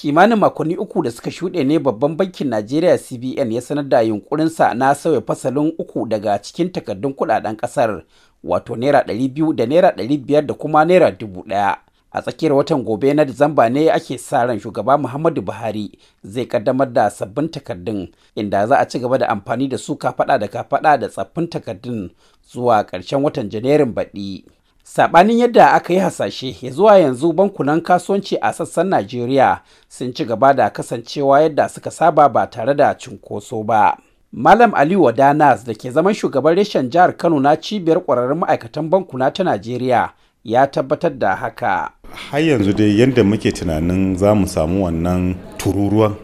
kimanin makonni uku da suka shuɗe ne babban bankin najeriya cbn ya sanar da yunkurinsa na sauya fasalin uku daga cikin takardun kuɗaɗen ƙasar wato naira 200 da naira 500 da kuma naira 1000 a tsakiyar watan gobe na disamba ne ake sa ran shugaba muhammadu buhari zai kaddamar da sabbin takardun inda za a ci gaba da amfani da su kafada da kafada da tsaffin takardun zuwa ƙarshen watan janairun baɗi. Sabanin yadda aka yi hasashe ya zuwa yanzu bankunan kasuwanci a sassan najeriya sun ci gaba da kasancewa yadda suka saba ba tare da cunkoso ba. Malam aliyu wadanas da ke zaman shugaban reshen jihar kano na cibiyar ƙwararrun ma'aikatan bankuna ta najeriya ya tabbatar da haka. Har yanzu dai yadda muke tunanin za mu samu wannan tururuwan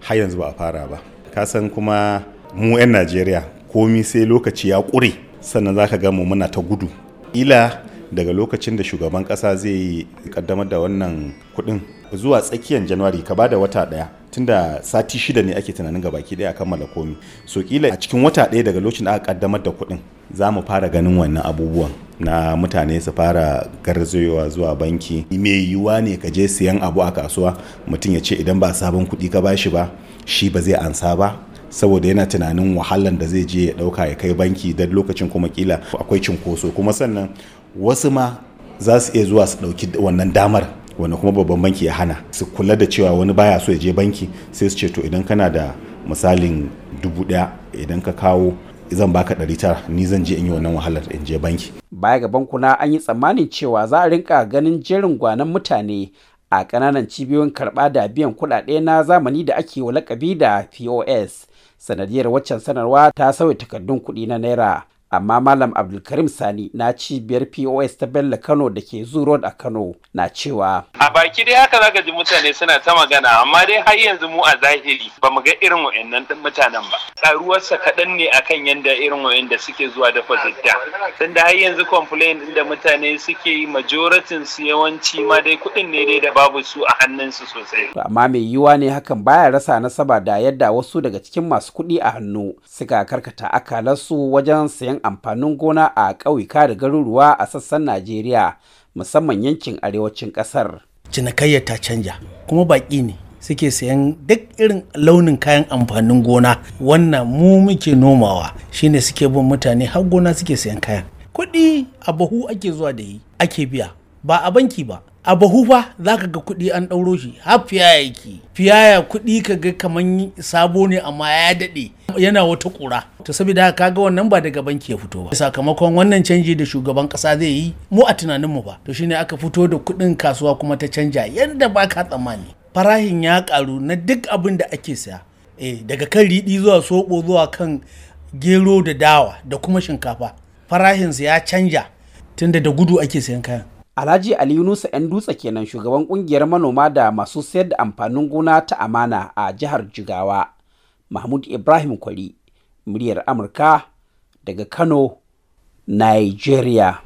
har yanzu ba a fara ba. Kasan kuma mu 'yan najeriya komi sai lokaci ya ƙure sannan za ka mu muna ta gudu. Ila daga lokacin da shugaban kasa zai kaddamar da wannan kuɗin zuwa tsakiyar januari ka ba da wata ɗaya tunda sati shida ne ake tunanin ga baki ɗaya kammala komi. So kila a cikin wata ɗaya daga lokacin da aka kaddamar da kuɗin za mu fara ganin wannan abubuwan na mutane su fara garzayowa zuwa banki. Mai yiwuwa ne ka je siyan abu a kasuwa mutum ya ce idan ba sabon kuɗi ka bashi ba shi ba zai ansa ba saboda yana tunanin wahalan da zai je ya ɗauka ya kai banki da lokacin kuma kila akwai cinkoso. Kuma sannan wasu ma za su iya zuwa su ɗauki wannan damar wanda kuma babban banki ya hana su kula da cewa wani baya so ya je banki sai su ce to idan kana da misalin dubu ɗaya idan ka kawo zan baka ɗari tara ni zan je in yi wannan wahalar in je banki. Baya ga bankuna an yi tsammanin cewa za a rinka ganin jerin gwanan mutane a ƙananan cibiyoyin karɓa da biyan kuɗaɗe na zamani da ake wa lakabi da POS. Sanadiyar waccan sanarwa ta sauya takardun kuɗi na naira. Amma malam abdulkarim sani na cibiyar pos ta bello kano da ke zoo road a kano na cewa a baki dai haka zaka ji mutane suna ta magana amma dai har yanzu mu a zahiri ba mu ga irin wa'annan mutanen ba. Karuwarsa kaɗan ne akan yanda irin wa'anda suke zuwa dafa zidda. Tunda har yanzu complain din da mutane suke yi majoratin su yawanci ma dai kuɗin ne dai da babu su a hannunsu sosai. amma mai yiwuwa ne hakan baya rasa nasaba da yadda wasu daga cikin masu kuɗi a hannu suka karkata akalarsu wajen sayan amfanin gona a ƙauyuka da garuruwa a sassan Najeriya musamman yankin arewacin ƙasar. Cinikayyar ta canja kuma baƙi ne suke sayan duk irin launin kayan amfanin gona wannan mu muke nomawa shine suke bin mutane har gona suke sayan kayan. Kuɗi a bahu ake zuwa da yi ake biya ba a banki ba. a bahu fa za ka ga kuɗi an ɗauro shi har fiyaya yake fiyaya kuɗi ka ga kaman sabo ne amma ya daɗe yana wata ƙura to saboda haka kaga wannan ba daga banki ya fito ba. Sakamakon wannan canji da shugaban ƙasa zai yi mu a tunanin mu ba. To shine aka fito da kuɗin kasuwa kuma ta canja yadda ba ka tsammani. Farahin ya ƙaru na duk abin da ake saya. Eh daga kan riɗi zuwa soɓo zuwa kan gero da dawa da kuma shinkafa farahinsa ya canja tunda da gudu ake sayan kayan. Alhaji Ali Yunusa 'yan dutse kenan shugaban ƙungiyar manoma da masu sayar da amfanin gona ta amana a jihar Jigawa. Mahmud Ibrahim Kwari, muryar Amurka daga Kano, Nigeria.